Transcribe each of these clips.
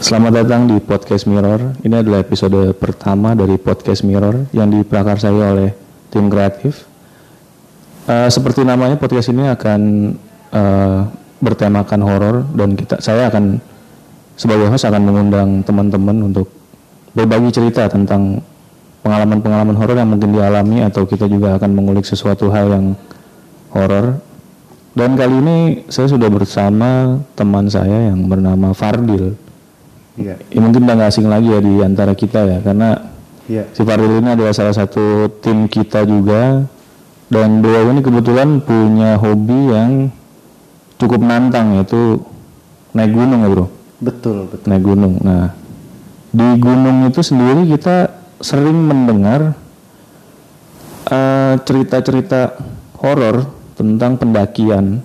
Selamat datang di Podcast Mirror. Ini adalah episode pertama dari Podcast Mirror yang diprakarsai oleh tim kreatif. Eh, seperti namanya podcast ini akan eh, bertemakan horor dan kita saya akan sebagai host akan mengundang teman-teman untuk berbagi cerita tentang pengalaman-pengalaman horor yang mungkin dialami atau kita juga akan mengulik sesuatu hal yang horor. Dan kali ini saya sudah bersama teman saya yang bernama Fardil. Iya. Ya, mungkin udah nggak asing lagi ya di antara kita ya karena Iya. si Fardil ini adalah salah satu tim kita juga dan beliau ini kebetulan punya hobi yang cukup nantang yaitu naik gunung ya bro Betul, betul. naik gunung nah di gunung itu sendiri kita sering mendengar eh, cerita-cerita horor tentang pendakian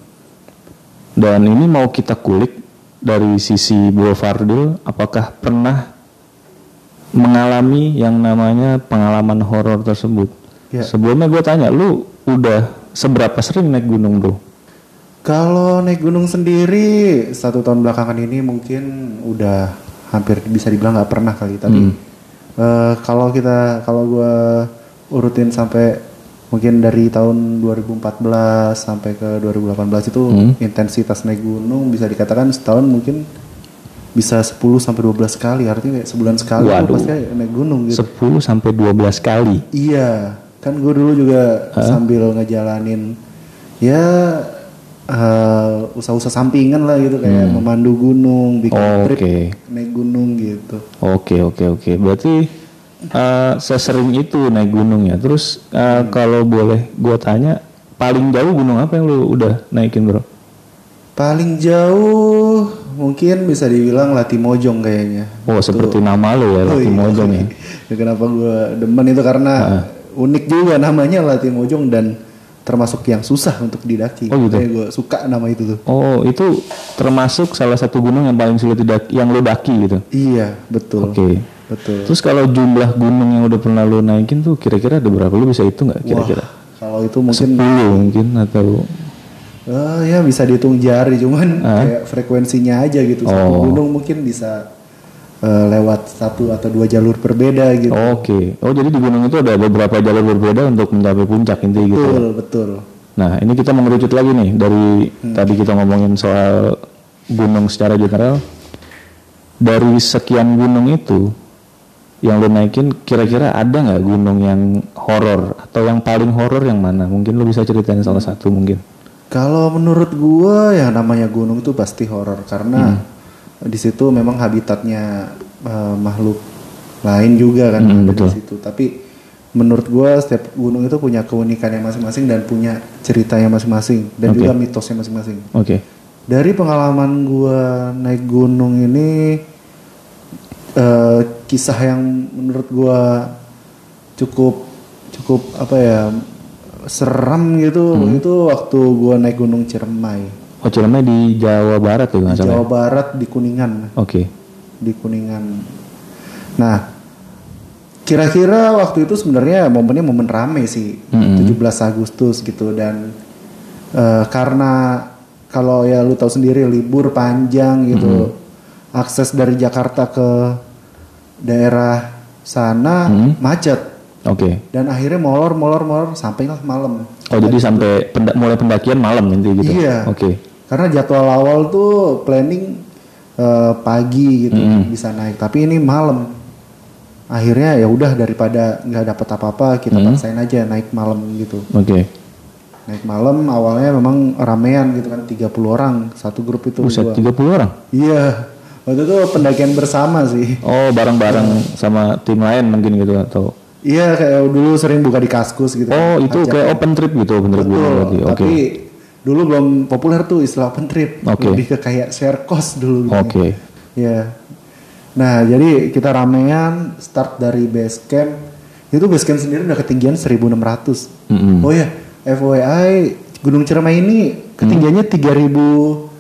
dan ini mau kita kulik dari sisi Bro Fardil apakah pernah mengalami yang namanya pengalaman horor tersebut Ya. sebelumnya gue tanya lu udah seberapa sering naik gunung bro Kalau naik gunung sendiri satu tahun belakangan ini mungkin udah hampir bisa dibilang nggak pernah kali. Tapi eh, kalau kita kalau gua urutin sampai mungkin dari tahun 2014 sampai ke 2018 itu intensitas naik gunung bisa dikatakan setahun mungkin bisa 10 sampai 12 kali artinya kayak sebulan sekali Waduh. pasti naik gunung gitu. 10 sampai 12 kali Iya, kan gue dulu juga sambil ngejalanin ya eh, usaha-usaha sampingan lah gitu kayak memandu gunung, bikin Hmm. Oh, trip oke. naik gunung gitu. Oke oke oke. Berarti eh, sesering itu naik gunung ya. Terus eh, kalau boleh gue tanya, paling jauh gunung apa yang lu udah naikin bro? Paling jauh mungkin bisa dibilang Latimojong kayaknya. Oh seperti nama lu ya, Oh, Lati iya. Ya. Ya, Kenapa gue demen itu karena unik juga namanya Latimojong dan termasuk yang susah untuk didaki. Oh, gitu? gue suka nama itu tuh. Oh itu termasuk salah satu gunung yang paling sulit didaki, yang lu daki gitu. Iya, betul. Oke. Betul. Terus kalau jumlah gunung yang udah pernah lu naikin tuh kira-kira ada berapa? Lu bisa hitung nggak kira-kira? Kalau itu mungkin 10 mungkin atau Eh, ya bisa dihitung jari cuman kayak frekuensinya aja gitu. Satu Oh. gunung mungkin bisa eh, lewat satu atau dua jalur berbeda gitu. Oke. Oh jadi di gunung itu ada beberapa jalur berbeda untuk mencapai puncak intinya gitu. ya? Betul, betul. Nah, ini kita mengerucut lagi nih dari tadi kita ngomongin soal gunung secara general. Dari sekian gunung itu yang lo naikin, kira-kira ada nggak gunung yang horor atau yang paling horor yang mana? Mungkin lo bisa ceritain salah satu mungkin. Kalau menurut gua yang namanya gunung itu pasti horor karena di situ memang habitatnya eh, makhluk lain juga kan Hmm, betul. di situ. Tapi menurut gua setiap gunung itu punya keunikannya masing-masing dan punya ceritanya masing-masing dan Oke. juga mitosnya masing-masing. Oke. Dari pengalaman gua naik gunung ini eh, kisah yang menurut gua cukup cukup apa ya seram gitu Hmm. itu waktu gua naik gunung Ciremai Oh, Ciremai di Jawa Barat ya nggak salah. ya? Jawa Barat di Kuningan Oke. di Kuningan. Nah, kira-kira waktu itu sebenarnya momennya momen rame sih, Mm-mm. 17 Agustus gitu dan eh, karena kalau ya lu tahu sendiri libur panjang gitu, akses dari Jakarta ke daerah sana macet Oke. dan akhirnya molor molor molor sampailah malam. Oh, jadi sampai penda- mulai pendakian malam intinya gitu. Iya. Oke. Karena jadwal awal tuh planning eh, pagi gitu bisa naik, tapi ini malam. Akhirnya ya udah daripada nggak dapat apa-apa kita paksain aja naik malam gitu. Oke. Naik malam awalnya memang ramean gitu kan 30 orang satu grup itu Buset, gua. 30 orang. Iya. Waktu itu pendakian bersama sih. Oh, bareng-bareng sama tim lain mungkin gitu atau Iya kayak dulu sering buka di kaskus gitu. Oh, itu kayak open trip gitu, open trip gitu Betul. berarti. Oke. Tapi dulu belum populer tuh istilah open trip. Oke. Lebih ke kayak share cost dulu. gitu. Oke. Ya. Nah, jadi kita ramean start dari base camp. Itu base camp sendiri udah ketinggian 1600. Mm-mm. Oh ya, FYI Gunung Ciremai ini ketinggiannya 3000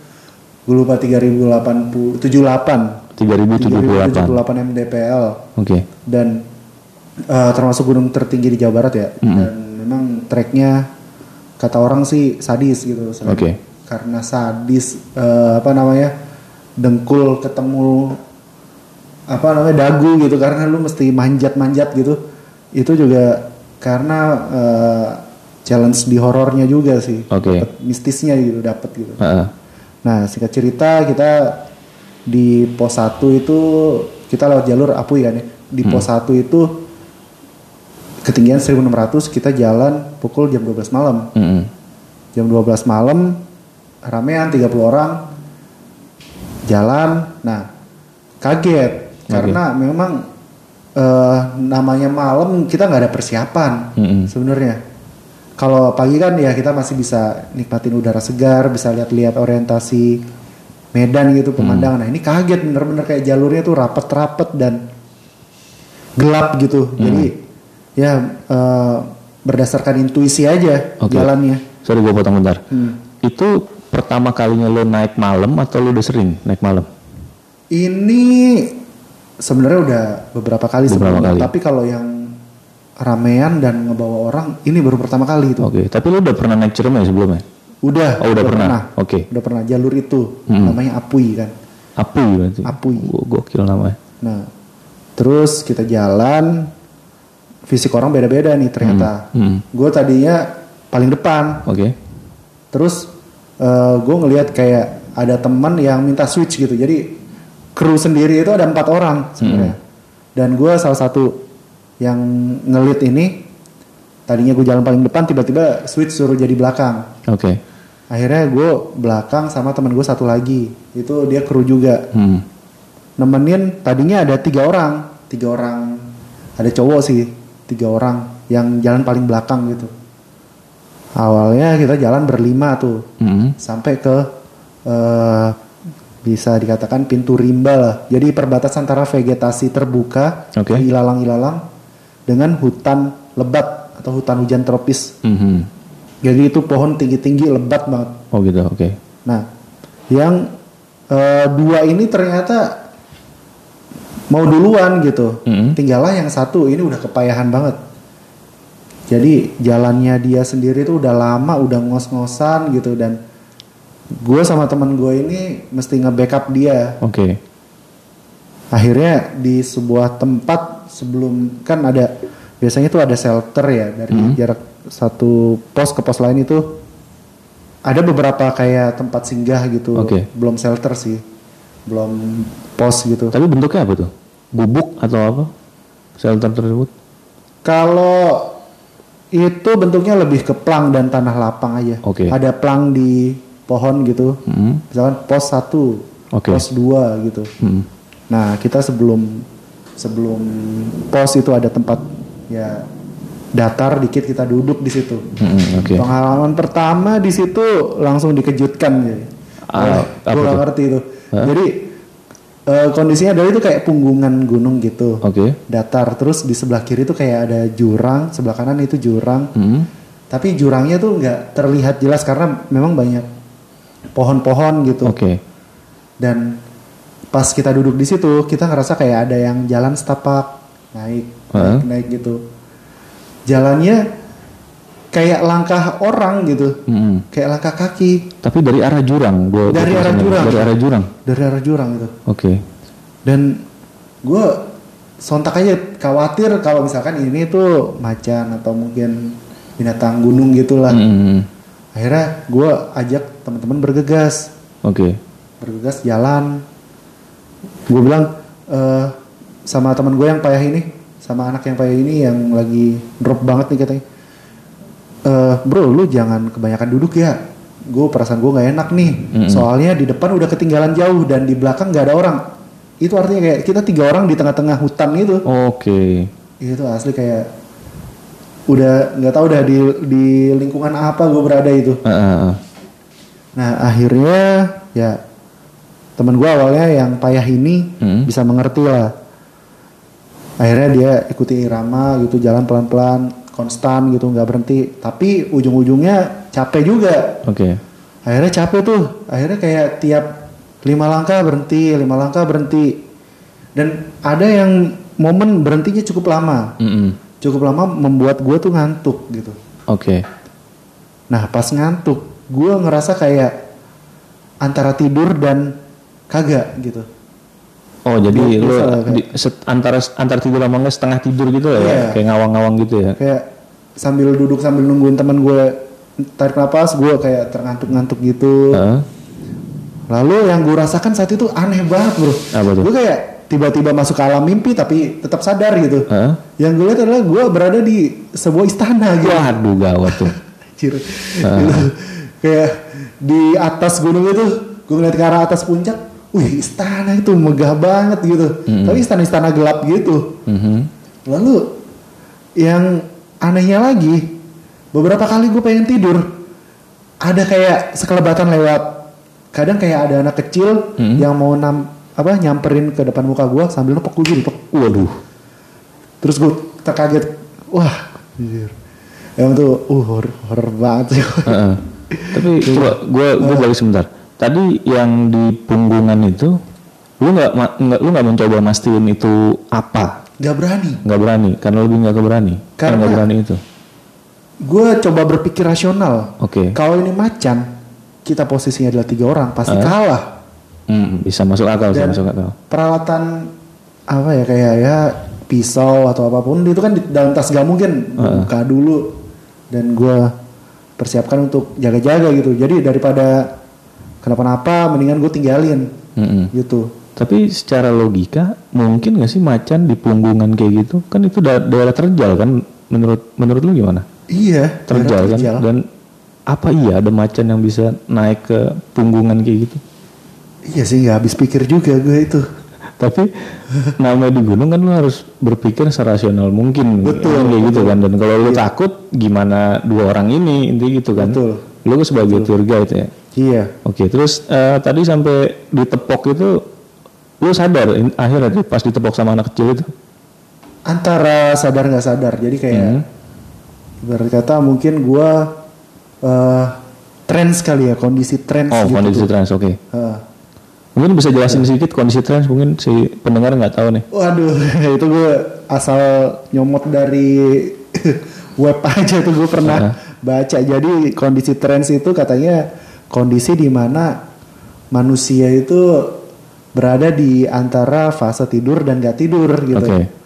gue lupa 3080 78 3078. 3078 mdpl Oke. dan eh, termasuk gunung tertinggi di Jawa Barat ya. Dan memang treknya kata orang sih sadis gitu. Oke. Karena sadis eh, apa namanya dengkul ketemu apa namanya dagu gitu karena lu mesti manjat-manjat gitu itu juga karena eh, challenge di horornya juga sih Oke. Dapet mistisnya gitu dapet gitu Heeh. Nah singkat cerita kita di pos 1 itu kita lewat jalur Apuy kan ya. Di pos 1 itu ketinggian 1600 kita jalan pukul jam 12 malam. Mm-mm. jam 12 malam ramean 30 orang jalan. Nah kaget karena memang eh, namanya malam kita nggak ada persiapan Mm-mm. sebenarnya kalau pagi kan ya kita masih bisa nikmatin udara segar bisa lihat-lihat orientasi medan gitu pemandangan nah ini kaget bener-bener kayak jalurnya tuh rapet-rapet dan gelap gitu jadi ya eh, berdasarkan intuisi aja Oke. jalannya Sorry gue potong bentar. Hmm. Itu pertama kalinya lo naik malam atau lo udah sering naik malam? Ini sebenarnya udah beberapa kali Beberapa sebelumnya, kali. tapi kalau yang ramean dan ngebawa orang ini baru pertama kali itu. Oke, tapi lo udah pernah naik Ciremai sebelumnya? Udah, Oh, udah pernah. Oke. Udah pernah jalur itu Hmm. namanya Apuy kan. Apuy berarti. Apuy. Go- Gokil namanya. Nah, terus kita jalan fisik orang beda-beda nih ternyata. Hmm. Gue tadinya paling depan, Oke. terus gue ngelihat kayak ada teman yang minta switch gitu jadi kru sendiri itu ada empat orang sebenarnya dan gue salah satu yang ngelit ini tadinya gue jalan paling depan tiba-tiba switch suruh jadi belakang Oke. akhirnya gue belakang sama teman gue satu lagi itu dia kru juga Hmm. nemenin tadinya ada tiga orang tiga orang ada cowok sih tiga orang yang jalan paling belakang gitu awalnya kita jalan berlima tuh Hmm. sampai ke eh, bisa dikatakan pintu rimba lah. Jadi perbatasan antara vegetasi terbuka, Oke. ilalang-ilalang dengan hutan lebat atau hutan hujan tropis. Mhm. Jadi itu pohon tinggi-tinggi lebat banget. Oh gitu. Oke. Nah, yang eh, dua ini ternyata mau duluan gitu. Mhm. Tinggallah yang satu ini udah kepayahan banget. Jadi jalannya dia sendiri tuh udah lama, udah ngos-ngosan gitu dan gue sama teman gue ini mesti nge-backup dia. Oke. Akhirnya di sebuah tempat sebelum kan ada biasanya tuh ada shelter ya dari Hmm. jarak satu pos ke pos lain itu ada beberapa kayak tempat singgah gitu. Oke. Belum shelter sih, belum pos gitu. Tapi bentuknya apa tuh? Bubuk atau apa? Shelter tersebut? Kalau itu bentuknya lebih ke plang dan tanah lapang aja. Oke. Ada plang di pohon gitu. Hmm. Misalkan pos 1, Oke. pos 2 gitu. Hmm. Nah, kita sebelum sebelum pos itu ada tempat ya datar dikit kita duduk di situ. Hmm, Oke. Pengalaman pertama di situ langsung dikejutkan ya. Ah, apa gue gak ngerti itu. Hah? Jadi eh, kondisinya adalah itu kayak punggungan gunung gitu. Oke. Datar terus di sebelah kiri tuh kayak ada jurang, sebelah kanan itu jurang. Hmm. Tapi jurangnya tuh nggak terlihat jelas karena memang banyak pohon-pohon gitu. Oke. Dan pas kita duduk di situ, kita ngerasa kayak ada yang jalan setapak naik, Hah? naik, naik gitu. Jalannya kayak langkah orang gitu, Hmm. kayak langkah kaki Tapi dari arah jurang. Gua, Dari arah jurang. Dari arah jurang. dari arah jurang gitu. Oke. Dan gue sontak aja khawatir kalau misalkan ini tuh macan atau mungkin binatang gunung gitulah. Hmm. Akhirnya gue ajak teman-teman bergegas, Oke. bergegas jalan. Gue bilang eh sama teman gue yang payah ini, sama anak yang payah ini yang lagi drop banget nih katanya. Eh bro, lu jangan kebanyakan duduk ya. Gue perasaan gue nggak enak nih. Mm-mm. Soalnya di depan udah ketinggalan jauh dan di belakang nggak ada orang. Itu artinya kayak kita tiga orang di tengah-tengah hutan itu. Oke. Itu asli kayak udah nggak tahu udah di di lingkungan apa gue berada itu. Ah. Nah akhirnya ya teman gue awalnya yang payah ini Hmm. bisa mengerti lah. Akhirnya dia ikuti irama gitu jalan pelan-pelan konstan gitu nggak berhenti. Tapi ujung-ujungnya capek juga. Oke. Akhirnya capek tuh. Akhirnya kayak tiap lima langkah berhenti, lima langkah berhenti. Dan ada yang momen berhentinya cukup lama. Mm-mm. Cukup lama membuat gue tuh ngantuk gitu. Oke. Nah pas ngantuk, gue ngerasa kayak antara tidur dan kagak gitu. Oh jadi lu di- set- antara antara tidur sama enggak setengah tidur gitu lah ya, Iya. kayak ngawang-ngawang gitu ya. kayak sambil duduk sambil nungguin teman gue tarik napas gue kayak terngantuk-ngantuk gitu Heeh. lalu yang gue rasakan saat itu aneh banget bro Apa tuh? gue kayak tiba-tiba masuk ke alam mimpi tapi tetap sadar gitu Heeh. yang gue lihat adalah gue berada di sebuah istana gitu Waduh gawat tuh. Anjir. Gitu. kayak di atas gunung itu gue ngeliat ke arah atas puncak wih istana itu megah banget gitu. Tapi istana-istana gelap gitu. Mhm. lalu yang anehnya lagi beberapa kali gue pengen tidur. Ada kayak sekelebatan lewat. Kadang kayak ada anak kecil yang mau nam apa nyamperin ke depan muka gue sambil nepok gue gitu. Waduh. terus gue terkaget. Wah anjir. Emang tuh uh horror, horror banget sih. Heeh. Tapi coba gue gue balik sebentar. Tadi yang di punggungan itu, lu nggak nggak lu nggak mencoba mastiin itu apa? Gak berani. Nggak berani, karena lebih nggak keberani. Karena nggak berani itu. Gue coba berpikir rasional. Oke. Kalau ini macan, kita posisinya adalah tiga orang, pasti kalah. Hmm, bisa masuk akal, bisa masuk akal. peralatan apa ya kayak ya pisau atau apa pun itu kan di dalam tas gak mungkin Gua buka dulu dan gue persiapkan untuk jaga-jaga gitu. Jadi daripada kenapa-napa, mendingan gue tinggalin Mm-mm. gitu. Tapi secara logika mungkin nggak sih macan di punggungan kayak gitu? Kan itu da- daerah terjal kan? Menurut menurut lu gimana? Iya, Terjal kan? Dan apa iya ada macan yang bisa naik ke punggungan kayak gitu? Iya sih nggak habis pikir juga gue itu. Tapi namanya di gunung kan lu harus berpikir serasional mungkin Betul, Kan kayak gitu kan dan kalau lu takut gimana dua orang ini intinya gitu kan Betul. lu sebagai tour guide ya Iya. oke terus eh, tadi sampai ditepok itu lu sadar in- akhirnya tuh pas ditepok sama anak kecil itu Antara sadar nggak sadar. Jadi kayak Hmm. ibarat kata mungkin gue eh trans kali ya kondisi trans oh gitu. kondisi trans oke Heeh. mungkin bisa jelasin sedikit kondisi trans mungkin si pendengar nggak tahu nih Waduh, itu gue asal nyomot dari web aja tuh gue pernah baca. Jadi kondisi trans itu katanya kondisi di mana manusia itu berada di antara fase tidur dan gak tidur gitu. oke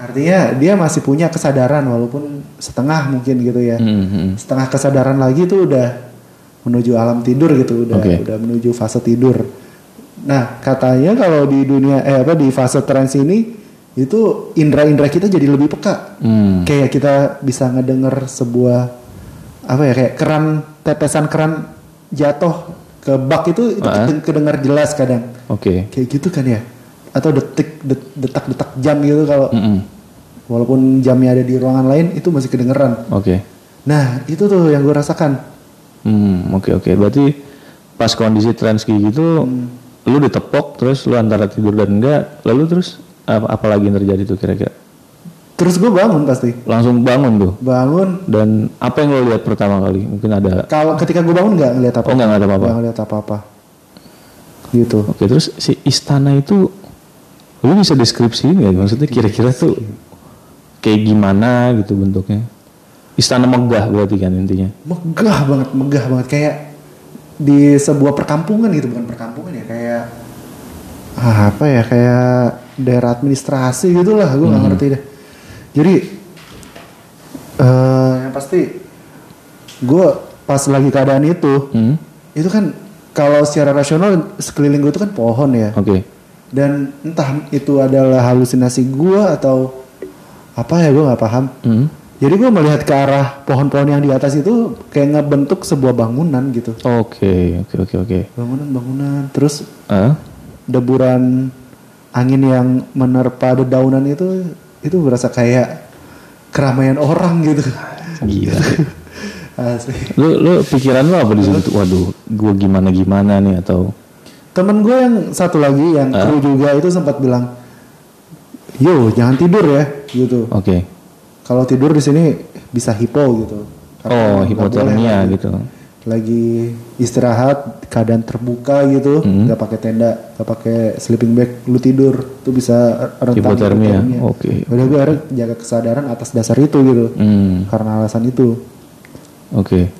Artinya dia masih punya kesadaran walaupun setengah mungkin gitu ya. Hmm, hmm. Setengah kesadaran lagi itu udah menuju alam tidur gitu, udah Oke. udah menuju fase tidur. Nah, katanya kalau di dunia eh apa di fase trans ini itu indera-indera kita jadi lebih peka. Hmm. Kayak kita bisa ngedenger sebuah apa ya kayak keran tetesan keran jatuh ke bak itu itu Ah. keden- kedengar jelas kadang. oke Kayak gitu kan ya. Atau detik det- detak-detak jam gitu kalau Mm-mm. walaupun jamnya ada di ruangan lain itu masih kedengeran. oke Nah, itu tuh yang gue rasakan. Hmm, oke oke. Berarti pas kondisi trans kayak gitu, lu ditepok terus lu antara tidur dan enggak, lalu terus apa, apa lagi yang terjadi tuh kira-kira? Terus gue bangun pasti. Langsung bangun tuh. Bangun. Dan apa yang lo lihat pertama kali? Mungkin ada. Kalau ketika gue bangun nggak ngeliat apa. Oh nggak ada apa-apa. Nggak ngeliat apa-apa. Gitu. Oke terus si istana itu, lu bisa deskripsiin nggak? Maksudnya kira-kira tuh kayak gimana gitu bentuknya? Istana megah berarti kan intinya. Megah banget, megah banget kayak di sebuah perkampungan gitu bukan perkampungan ya kayak ah, apa ya kayak daerah administrasi gitulah gue nggak ngerti deh jadi eh yang pasti gue pas lagi keadaan itu Hmm? itu kan kalau secara rasional sekeliling gue itu kan pohon ya Oke. dan entah itu adalah halusinasi gue atau apa ya gue nggak paham Hmm? jadi gue melihat ke arah pohon-pohon yang di atas itu kayak ngebentuk sebuah bangunan gitu Oke oke oke oke. bangunan-bangunan terus Ah? deburan angin yang menerpa dedaunan itu itu berasa kayak keramaian orang gitu Gila. asli lu lu pikiran lu apa di situ? Waduh, gua gimana gimana nih atau temen gue yang satu lagi yang Ah. kru juga itu sempat bilang yo jangan tidur ya gitu oke. kalau tidur di sini bisa hipo gitu Oh, nggak hipotermia lagi- gitu. Lagi istirahat keadaan terbuka gitu Hmm. nggak pakai tenda nggak pakai sleeping bag lu tidur tuh bisa rentan Hipotermia, oke. udah gue akhirnya jaga kesadaran atas dasar itu gitu Hmm, karena alasan itu oke.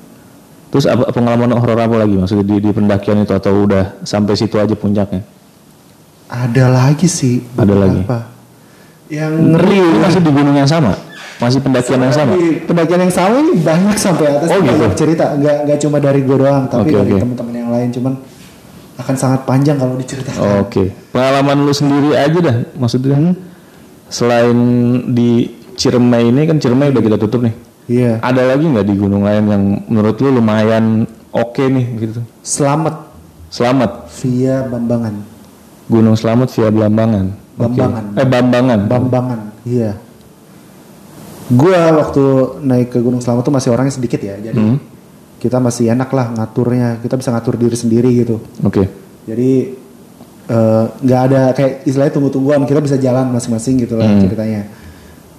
Terus apa pengalaman horor apa lagi maksudnya di, di pendakian itu atau udah sampai situ aja puncaknya? ada lagi sih. Ada lagi? beberapa. Yang ngeri. Masih di gunung yang sama? Masih pendakian yang sama? Di pendakian yang sama ini banyak sampai atas. Oh, gitu? Cerita, nggak nggak cuma dari gue doang, tapi Oke, dari oke. teman-teman yang lain. Cuman akan sangat panjang kalau diceritakan. Oke, pengalaman lu sendiri aja dah, maksudnya Hmm? selain di Ciremai ini kan Ciremai udah kita tutup nih. Iya. Ada lagi nggak di gunung lain yang menurut lu lumayan oke nih gitu? Selamat Selamat, via Bambangan. Gunung Selamat via Belambangan. Oke. Bambangan. Eh Bambangan. Bambangan, iya. Gua waktu naik ke Gunung Selamat tuh masih orangnya sedikit ya, jadi Hmm. kita masih enak lah ngaturnya. Kita bisa ngatur diri sendiri gitu. Oke. Jadi eh, nggak ada kayak istilahnya tunggu-tungguan, kita bisa jalan masing-masing gitu lah Hmm. ceritanya.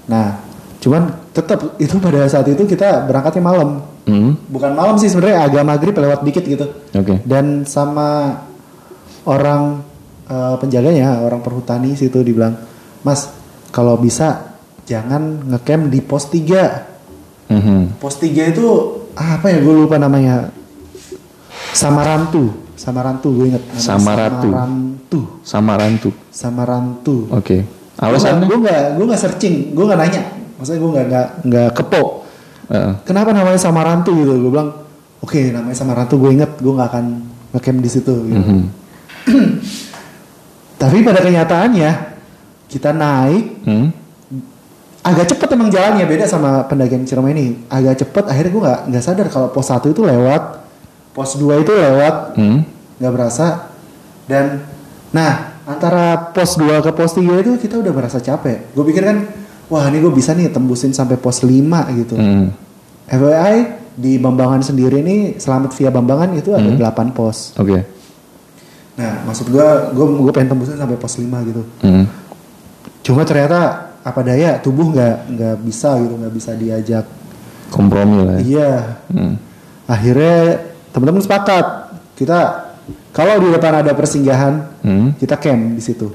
Nah, cuman tetap itu pada saat itu kita berangkatnya malam. Hmm. Bukan malam sih sebenarnya agak maghrib lewat dikit gitu. Oke. Dan sama orang eh, penjaganya, orang perhutani situ dibilang, "Mas, kalau bisa jangan ngecamp di pos 3." Mhm. Pos 3 itu apa ya gue lupa namanya. Samarantu, Samarantu gue inget. namanya Samaratu. Samarantu, Samarantu. Samarantu. Oke. Alasannya? Gue nggak gue nggak searching, gue nggak nanya. Maksudnya gue nggak nggak nggak kepo. Heeh. Kenapa namanya Samarantu gitu? Gue bilang, oke namanya Samarantu gue inget, gue nggak akan ngecamp di situ. Gitu. Mhm. Tapi pada kenyataannya kita naik Hmm. Agak cepet emang jalannya beda sama pendakian Ciremai ini. Agak cepet akhirnya gue nggak nggak sadar kalau pos 1 itu lewat, pos 2 itu lewat, Hmm. nggak berasa. Dan nah antara pos 2 ke pos 3 itu kita udah merasa capek. Gue pikir kan, wah ini gue bisa nih tembusin sampai pos 5 gitu. Hmm. FYI di Bambangan sendiri ini selamat via Bambangan itu ada 8 pos. Oke. Nah maksud gue, gue gue pengen tembusin sampai pos 5 gitu. Hmm. Cuma ternyata apa daya tubuh nggak nggak bisa gitu nggak bisa diajak. Kompromi lah ya. Iya. Hmm. Akhirnya teman-teman sepakat kita kalau di depan ada persinggahan Hmm. kita camp di situ.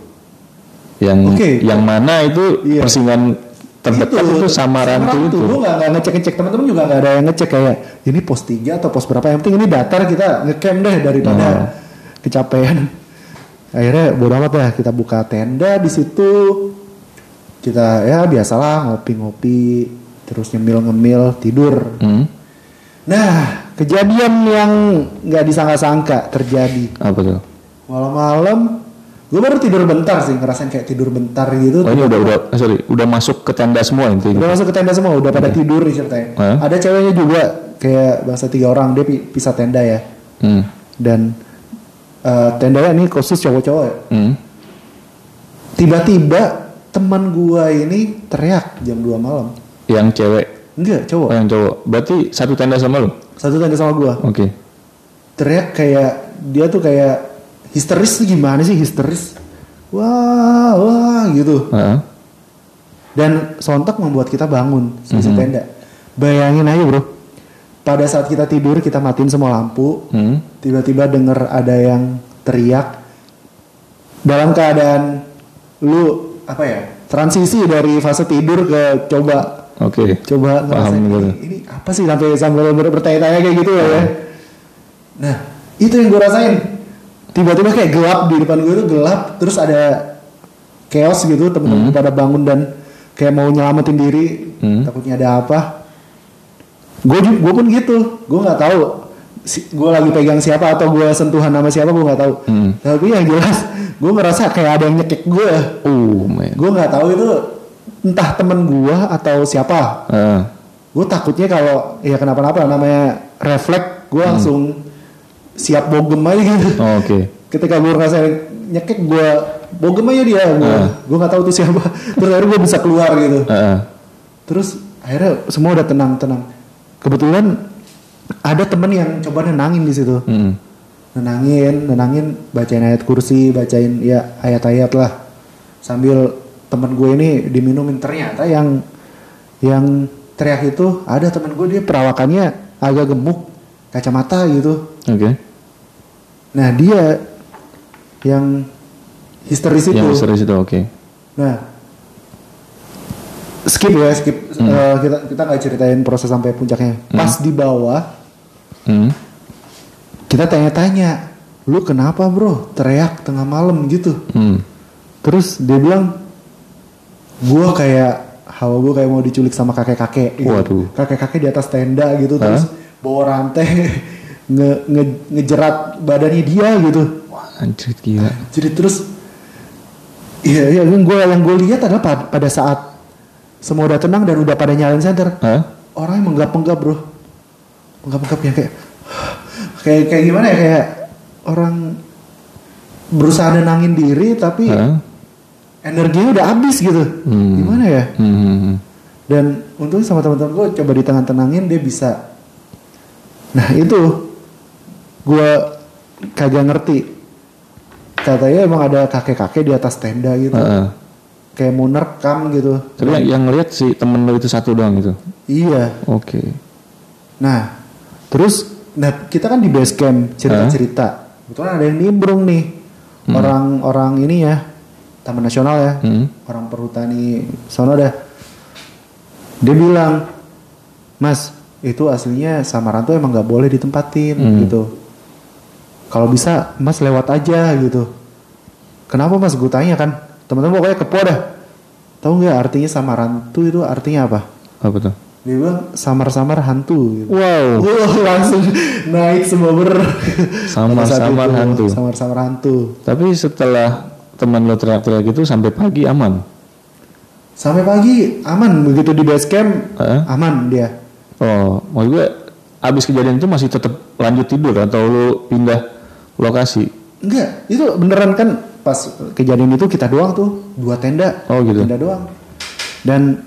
Yang Oke. yang mana itu Iya. persinggahan terdekat itu, Samarantu itu. Gue nggak nggak ngecek ngecek teman-teman juga nggak ada yang ngecek kayak ini pos 3 atau pos berapa yang penting ini datar kita ngecamp deh daripada Oh. kecapean. Akhirnya bodo amat lah kita buka tenda di situ kita ya biasalah ngopi-ngopi terus nyemil-ngemil tidur. Hmm. Nah kejadian yang nggak disangka-sangka terjadi Apa tuh? malam-malam gue baru tidur bentar sih ngerasain kayak tidur bentar gitu Oh ini udah udah eh, sorry udah masuk ke tenda semua intinya. Udah masuk ke tenda semua, udah pada tidur nih ceritanya. Hah? Ada ceweknya juga kayak bangsa tiga orang dia pi- pisah tenda ya. Hmm. Dan eh, tendanya ini khusus cowok-cowok ya. Hmm. Tiba-tiba teman gua ini teriak jam 2 malam. Yang cewek, Enggak, oh cowok. yang cowok. Berarti satu tenda sama lu? Satu tenda sama gua. Oke. Teriak kayak dia tuh kayak histeris tuh gimana sih histeris? Wah, wah gitu. Heeh. Dan sontak membuat kita bangun seisi Mhm. tenda. Bayangin aja bro. Pada saat kita tidur kita matiin semua lampu. Hmm. tiba-tiba denger ada yang teriak dalam keadaan lu apa ya transisi dari fase tidur ke coba Oke. coba Paham gitu. ini, apa sih sampai sampai ber- bertanya-tanya kayak gitu ya nah itu yang gue rasain tiba-tiba kayak gelap di depan gue itu gelap terus ada chaos gitu temen-temen pada bangun dan kayak mau nyelamatin diri Hmm. takutnya ada apa gue gue pun gitu gue nggak tahu si, gue lagi pegang siapa atau gue sentuhan nama siapa gue nggak tahu Hmm. tapi yang jelas gue ngerasa kayak ada yang nyekik gue Oh man. gue nggak tahu itu entah temen gue atau siapa Heeh. gue takutnya kalau ya kenapa-napa namanya refleks gue langsung siap bogem aja gitu Oh, Oke. ketika gue ngerasa nyekik gue bogem aja dia gue Ah. gue nggak tahu itu siapa terus akhirnya gue bisa keluar gitu Heeh. terus akhirnya semua udah tenang tenang kebetulan ada temen yang coba nenangin di situ Hmm. Nenangin nenangin bacain ayat kursi bacain ya ayat-ayat lah. Sambil temen gue ini diminumin ternyata yang yang teriak itu ada temen gue dia perawakannya agak gemuk kacamata gitu. Oke. nah dia yang histeris itu. Yang serius itu oke. nah skip ya skip. Eh, kita kita nggak ceritain proses sampai puncaknya. Pas di bawah Hmm. Kita tanya-tanya lu kenapa bro teriak tengah malam gitu Hmm. terus dia bilang gua kayak hawa gua kayak mau diculik sama kakek-kakek gitu. Waduh. kakek-kakek di atas tenda gitu terus bawa rantai nge, nge- ngejerat badannya dia gitu Wah, anjir gila. jadi terus iya iya yang gue yang gue lihat adalah pa- pada saat semua udah tenang dan udah pada nyalain senter Hah? orang yang menggap-menggap bro menggap-menggap yang kayak kayak kayak gimana ya kayak orang berusaha nenangin diri tapi Hah? energinya udah habis gitu Hmm. gimana ya Hmm. dan untungnya sama teman-teman gue coba di tangan tenangin dia bisa nah itu gue kagak ngerti katanya emang ada kakek-kakek di atas tenda gitu Heeh. kayak mau nerekam gitu Tapi yang, yang ngeliat si temen lu itu satu doang gitu. iya Oke. nah terus nah kita kan di base camp cerita-cerita. Kebetulan ada yang nimbrung nih. Orang-orang ini ya taman nasional ya. Hmm. orang perhutani sono dah. Dia bilang mas itu aslinya samaran tuh emang nggak boleh ditempatin Hmm. gitu. Kalau bisa mas lewat aja gitu. Kenapa mas? Gue tanya kan. Teman-teman pokoknya kepo dah. Tahu nggak artinya samaran tuh itu artinya apa? Apa tuh? Dia bilang samar-samar hantu gitu. Wow. Wah, langsung naik semua ber Samar-samar hantu. samar-samar hantu Tapi setelah teman lo teriak-teriak itu sampai pagi aman. sampai pagi aman begitu di base camp Heeh. aman dia Oh, maksud gue abis kejadian itu masih tetap lanjut tidur atau lu pindah lokasi? Enggak, itu beneran kan pas kejadian itu kita doang tuh dua tenda, Oh, gitu. tenda doang. Dan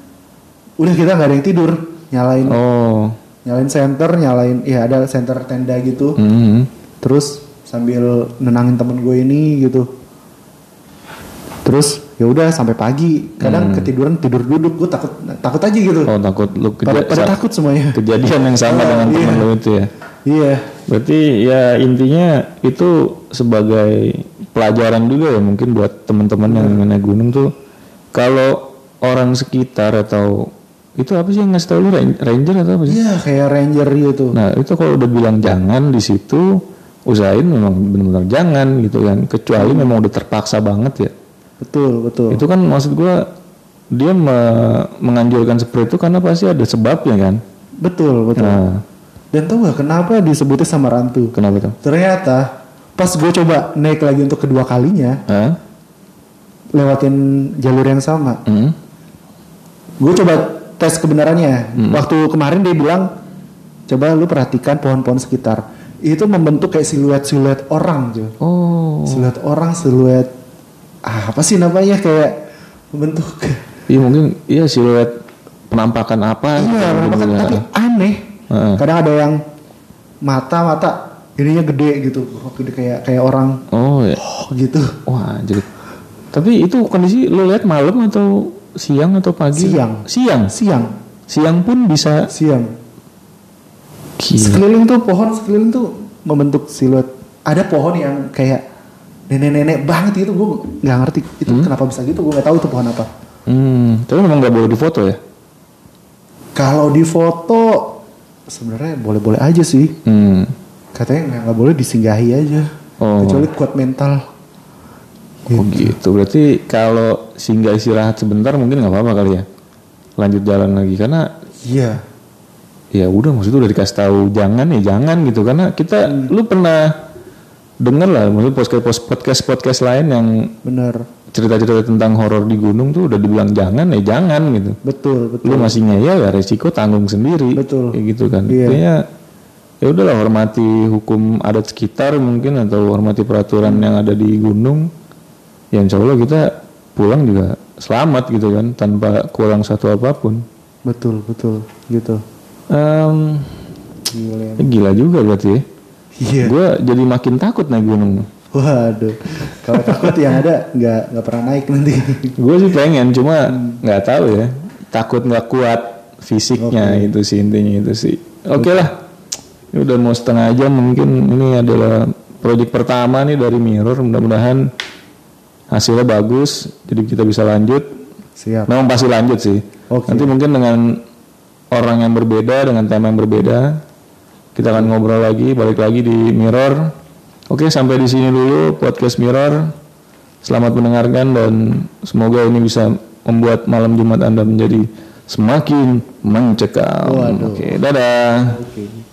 udah kita nggak ada yang tidur, nyalain Oh. nyalain center, nyalain ya ada center tenda gitu. Hmm. Terus sambil nenangin temen gue ini gitu. Terus ya udah sampai pagi. Kadang ketiduran tidur duduk, gue takut takut aja gitu. Hmm. Oh takut lu pada, pada takut semuanya. kejadian yang sama dengan iya. teman lu itu ya. Iya, Berarti ya intinya itu sebagai pelajaran juga ya mungkin buat teman-teman yang naik gunung tuh kalau orang sekitar atau itu apa sih yang ngasih tau lu Ran- ranger atau apa sih? iya kayak ranger gitu. Nah itu kalau udah bilang jangan di situ usahain memang benar-benar jangan gitu kan kecuali memang udah terpaksa banget ya. Betul, betul. Itu kan maksud gua dia me- menganjurkan seperti itu karena pasti ada sebabnya kan. Betul, betul. Nah Dan tau gak kenapa disebutnya sama rantu? kenapa tuh? Ternyata pas gue coba naik lagi untuk kedua kalinya Hah? lewatin jalur yang sama, Hmm? gue coba tes kebenarannya. Waktu kemarin dia bilang coba lu perhatikan pohon-pohon sekitar, itu membentuk kayak siluet-siluet orang, Jo. Oh. Siluet orang, siluet ah, apa sih namanya kayak membentuk. Iya mungkin iya siluet penampakan apa. Iya, penampakan, tapi aneh. Heeh. Kadang ada yang mata-mata ininya gede gitu, gede kayak kayak orang Oh ya. oh gitu. Wah jadi. Tapi itu kondisi lu lihat malam atau siang atau pagi? Siang. Siang. Siang, Siang pun bisa. siang. Gila. Sekeliling tuh pohon sekeliling tuh membentuk siluet. Ada pohon yang kayak nenek-nenek banget gitu, gue nggak ngerti itu kenapa bisa gitu, gue nggak tahu itu pohon apa. Hmm. Tapi memang nggak boleh difoto ya? Kalau di foto sebenarnya boleh-boleh aja sih, Hmm. katanya nggak boleh disinggahi aja, Oh. kecuali kuat mental. Oh gitu. Berarti kalau singgah istirahat sebentar mungkin nggak apa-apa kali ya. Lanjut jalan lagi. Karena Iya, ya udah maksudnya udah dikasih tahu jangan ya jangan gitu. Karena kita lu pernah denger lah maksudnya podcast podcast podcast lain yang bener, cerita-cerita tentang horor di gunung tuh udah dibilang jangan ya jangan gitu. Betul betul. lu masih ngeyel ya resiko tanggung sendiri. Betul. kayak gitu kan. Iya. Intinya, ya udahlah hormati hukum adat sekitar mungkin atau hormati peraturan yang ada di gunung ya insya Allah kita pulang juga selamat gitu kan tanpa kurang satu apa pun. Betul betul gitu. Em, Gila. ya gila juga berarti ya. Iya. gue jadi makin takut naik gunung. Waduh, kalau takut yang ada nggak nggak pernah naik nanti. gue sih pengen cuma nggak tahu ya. Takut nggak kuat fisiknya itu sih intinya itu sih. Oke lah. Ini udah mau setengah jam mungkin. Ini adalah proyek pertama nih dari Mirror. Mudah-mudahan hasilnya bagus jadi kita bisa lanjut Siap. memang pasti lanjut sih Oke. nanti mungkin dengan orang yang berbeda dengan tema yang berbeda kita akan ngobrol lagi balik lagi di Mirror Oke, sampai di sini dulu podcast Mirror. Selamat mendengarkan dan semoga ini bisa membuat malam Jumat Anda menjadi semakin mencekam. Oke, dadah. Oke.